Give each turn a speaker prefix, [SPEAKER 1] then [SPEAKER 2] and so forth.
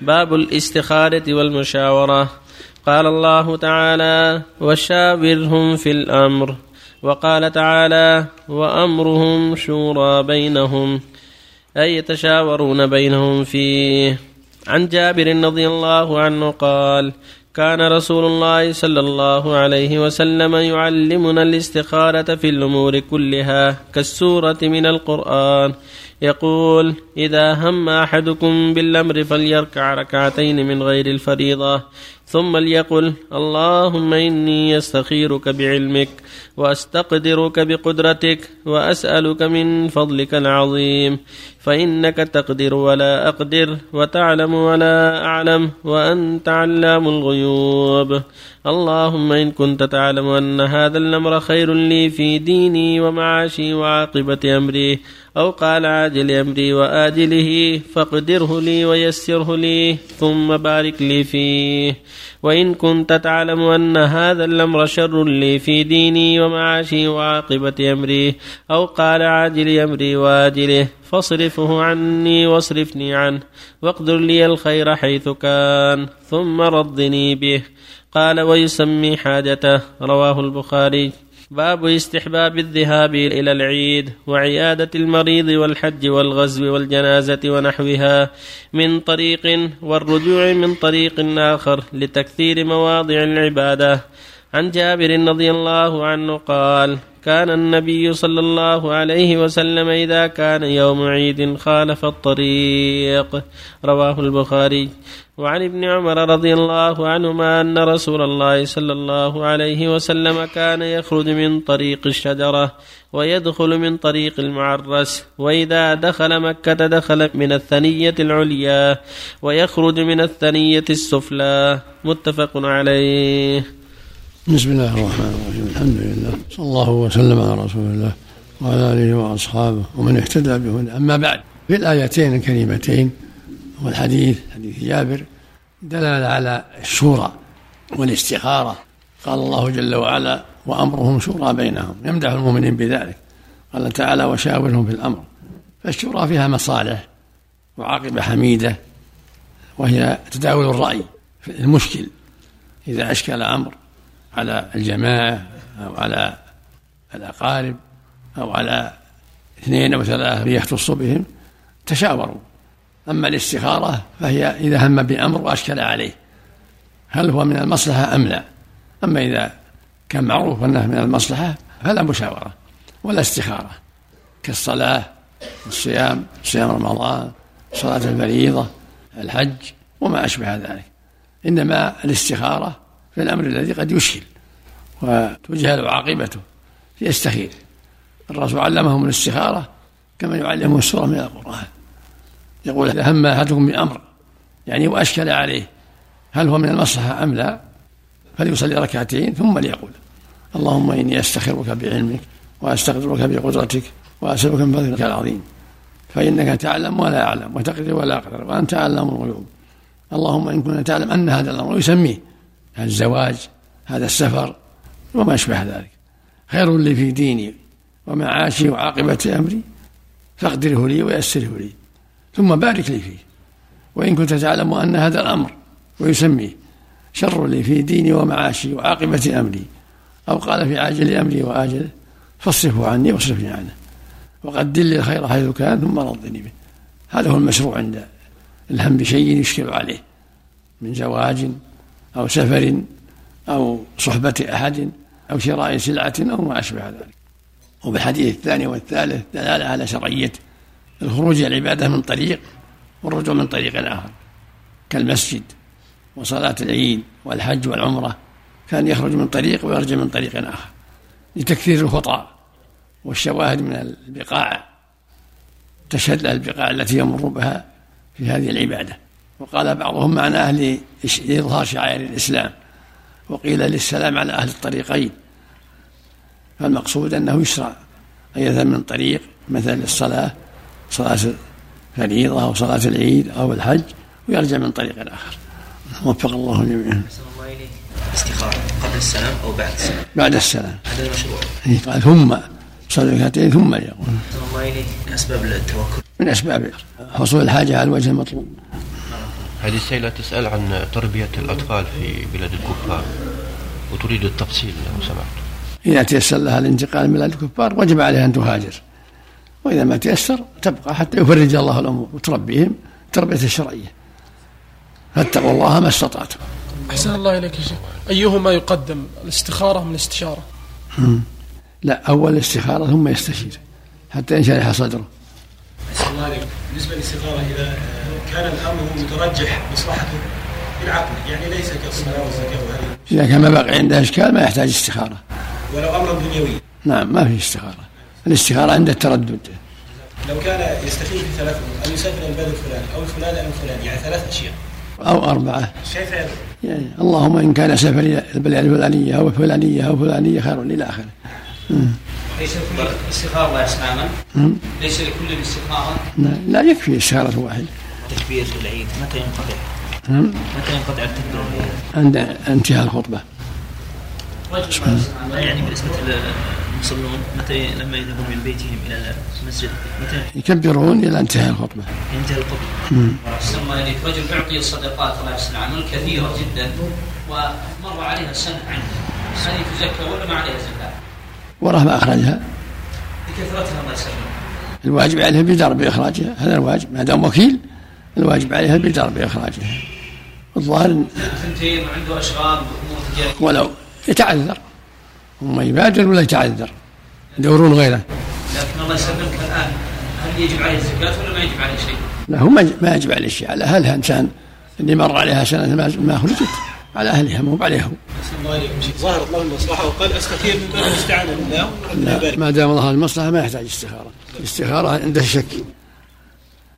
[SPEAKER 1] باب الاستخارة والمشاورة. قال الله تعالى وشاورهم في الأمر. وقال تعالى وأمرهم شورى بينهم. أي يتشاورون بينهم فيه. عن جابر رضي الله عنه قال كان رسول الله صلى الله عليه وسلم يعلمنا الاستخارة في الأمور كلها كالسورة من القرآن. يقول إذا هم أحدكم بالأمر فليركع ركعتين من غير الفريضة. ثم ليقل اللهم إني أستخيرك بعلمك وأستقدرك بقدرتك وأسألك من فضلك العظيم فإنك تقدر ولا أقدر وتعلم ولا أعلم وأنت علام الغيوب. اللهم إن كنت تعلم أن هذا الأمر خير لي في ديني ومعاشي وعاقبة أمري أو قال عاجل أمري وآجله فاقدره لي ويسره لي ثم بارك لي فيه. وإن كنت تعلم أن هذا الأمر شر لي في ديني ومعاشي وعاقبة أمري أو قال عاجل أمري وآجله فاصرفه عني واصرفني عنه واقدر لي الخير حيث كان ثم ردني به. قال ويسمي حاجته رواه البخاري. باب استحباب الذهاب إلى العيد وعيادة المريض والحج والغزو والجنازة ونحوها من طريق والرجوع من طريق آخر لتكثير مواضع العبادة. عن جابر رضي الله عنه قال كان النبي صلى الله عليه وسلم إذا كان يوم عيد خالف الطريق. رواه البخاري. وعن ابن عمر رضي الله عنهما أن رسول الله صلى الله عليه وسلم كان يخرج من طريق الشجرة ويدخل من طريق المعرس. وإذا دخل مكة دخل من الثنية العليا ويخرج من الثنية السفلى. متفق عليه.
[SPEAKER 2] بسم الله الرحمن الرحيم. الحمد لله. صلى الله وسلم على رسول الله وعلى آله وأصحابه ومن اهتدى بهدى أما بعد في الآيتين الكريمتين والحديث حديث جابر دلالة على الشورى والاستخارة. قال الله جل وعلا وأمرهم شورى بينهم. يمدح المؤمنين بذلك. قال تعالى وشاورهم في الأمر. فالشورى فيها مصالح وعاقبه حميدة وهي تداول الرأي في المشكل. إذا أشكل أمر على الجماعة أو على الأقارب أو على اثنين أو ثلاثة يختص بهم تشاوروا. أما الاستخارة فهي إذا هم بأمر وأشكل عليه هل هو من المصلحة أم لا؟ أما إذا كان معروف أنه من المصلحة فلا مشاورة ولا استخارة كالصلاة الصيام صيام رمضان صلاة الفريضة الحج وما أشبه ذلك. إنما الاستخارة في الأمر الذي قد يشكل وتجهل عاقبته يستخير الرسول علمهم الاستخارة كما يعلمه السورة من القرآن. يقول إذا هم أحدكم بأمر يعني وأشكل عليه هل هو من المصلحة أم لا؟ فليصلي ركعتين ثم ليقول اللهم إني أستخيرك بعلمك وأستقدرك بقدرتك وأسألك من فضلك العظيم فإنك تعلم ولا أعلم وتقدر ولا أقدر وأنت علام الغيوب. اللهم إن كنت تعلم أن هذا الأمر يسميه هذا الزواج هذا السفر وما أشبه ذلك. خير لي في ديني ومعاشي وعاقبة أمري فاقدره لي ويسره لي ثم بارك لي فيه. وإن كنت تعلم أن هذا الأمر ويسميه شر لي في ديني ومعاشي وعاقبة أمري. أو قال في عاجل أمري وآجله فاصرفه عني واصرفني عنه. وقدر لي الخير حيث كان ثم رضني به. هذا هو المشروع عند الهم بشيء يشكل عليه من زواج أو سفر أو صحبة أحد أو شراء سلعة أو ما أشبه ذلك. وبالحديث الثاني والثالث دلالة على شرعية الخروج العبادة من طريق والرجوع من طريق آخر. كالمسجد وصلاة العيد والحج والعمرة. كان يخرج من طريق ويرجع من طريق آخر. لتكثير الخطى والشواهد من البقاع تشهد له البقاع التي يمر بها في هذه العبادة. وقال بعضهم معناه لإظهار شعائر الإسلام وقيل للسلام على أهل الطريقين. فالمقصود أنه يشرع أن يذهب من طريق مثل الصلاة صلاة الفريضة أو صلاة العيد أو الحج ويرجع من طريق آخر. وفق الله جميعا.
[SPEAKER 3] استخارة قبل السلام أو بعد السلام؟
[SPEAKER 2] بعد السلام.
[SPEAKER 3] هذا المشروع.
[SPEAKER 2] قال ثم صلى ركعتين ثم يقول.
[SPEAKER 3] الله إليك. أسباب التوكل.
[SPEAKER 2] من أسباب حصول الحاجة على الوجه المطلوب.
[SPEAKER 4] هذه السيلة تسأل عن تربية الأطفال في بلاد الكفار وتريد التفصيل لو سمحت.
[SPEAKER 2] إذا تيسر لها الانتقال من بلاد الكفار وجب عليها أن تهاجر. وإذا ما تيسر تبقى حتى يفرج الله الأمور وتربيهم التربية الشرعية. فاتقوا الله ما استطعتم.
[SPEAKER 5] أحسن الله إليك يا شيخ. أيهما يقدم الاستخارة من الاستشارة؟
[SPEAKER 2] لا أول الاستخارة ثم يستشير حتى ينشرح صدره.
[SPEAKER 6] أحسن الله عليك بالنسبة للاستخارة إذا كان الأمر مترجح مصلحته بالعقل يعني ليس كالصلاة والزكاة وهذه
[SPEAKER 2] إذا كان ما بقي عنده إشكال ما يحتاج استخارة.
[SPEAKER 6] ولو أمرا دنيوي
[SPEAKER 2] نعم ما في استخارة. الاستخارة عند التردد.
[SPEAKER 6] لو كان يستخير في ثلاث أمور أن يسافر البلد الفلاني أو الفلان أو الفلاني يعني ثلاث أشياء.
[SPEAKER 2] أو أربعة.
[SPEAKER 6] كيف؟
[SPEAKER 2] يعني اللهم إن كان سفر إلى البلد الفلانية أو الفلانية أو الفلانية خير إلى آخره.
[SPEAKER 7] ليس لكل استخارة يا سلاما ليس لكل
[SPEAKER 2] لا- يكفي استخارة واحدة
[SPEAKER 3] تكبير العيد متى ينقطع؟
[SPEAKER 2] نعم.
[SPEAKER 3] متى ينقطع التكبير؟
[SPEAKER 2] عند انتهاء الخطبة.
[SPEAKER 3] يعني بالنسبة للمصلون متى لما يذهبون من بيتهم إلى المسجد متى؟
[SPEAKER 2] يكبرون إلى انتهاء الخطبة.
[SPEAKER 3] ينتهي الخطبة؟
[SPEAKER 7] الله إليك رجل أعطي الصدقات الله يحسن عمل كثيرة جدا ومر عليها سنة عنده هذه تزكى ولا ما عليها زكاة؟
[SPEAKER 2] وراه ما أخرجها.
[SPEAKER 7] بكثرتها يسلمك
[SPEAKER 2] الواجب عليه البدار بإخراجها هذا الواجب. ما دام وكيل الواجب عليه البدار بإخراجها الظاهر
[SPEAKER 7] ثنتين وعنده أشغال
[SPEAKER 2] ولو يتعذر. هم يبادر ولا يتعذر. يدورون غيره.
[SPEAKER 7] لكن الله يسلمك الآن. هل يجب عليه الزكاة ولا ما يجب عليه شيء؟
[SPEAKER 2] لا هو ما ما يجب عليه شيء. على أهلها إنسان اللي مر عليها سنة ما- ما أخرجت. على أهلها مو عليهم
[SPEAKER 6] أحسن الله المصلحة وقال أستخير من باب الاستعانة. بالله
[SPEAKER 2] ما دام الله المصلحة ما يحتاج استخارة. الاستخارة عنده شك.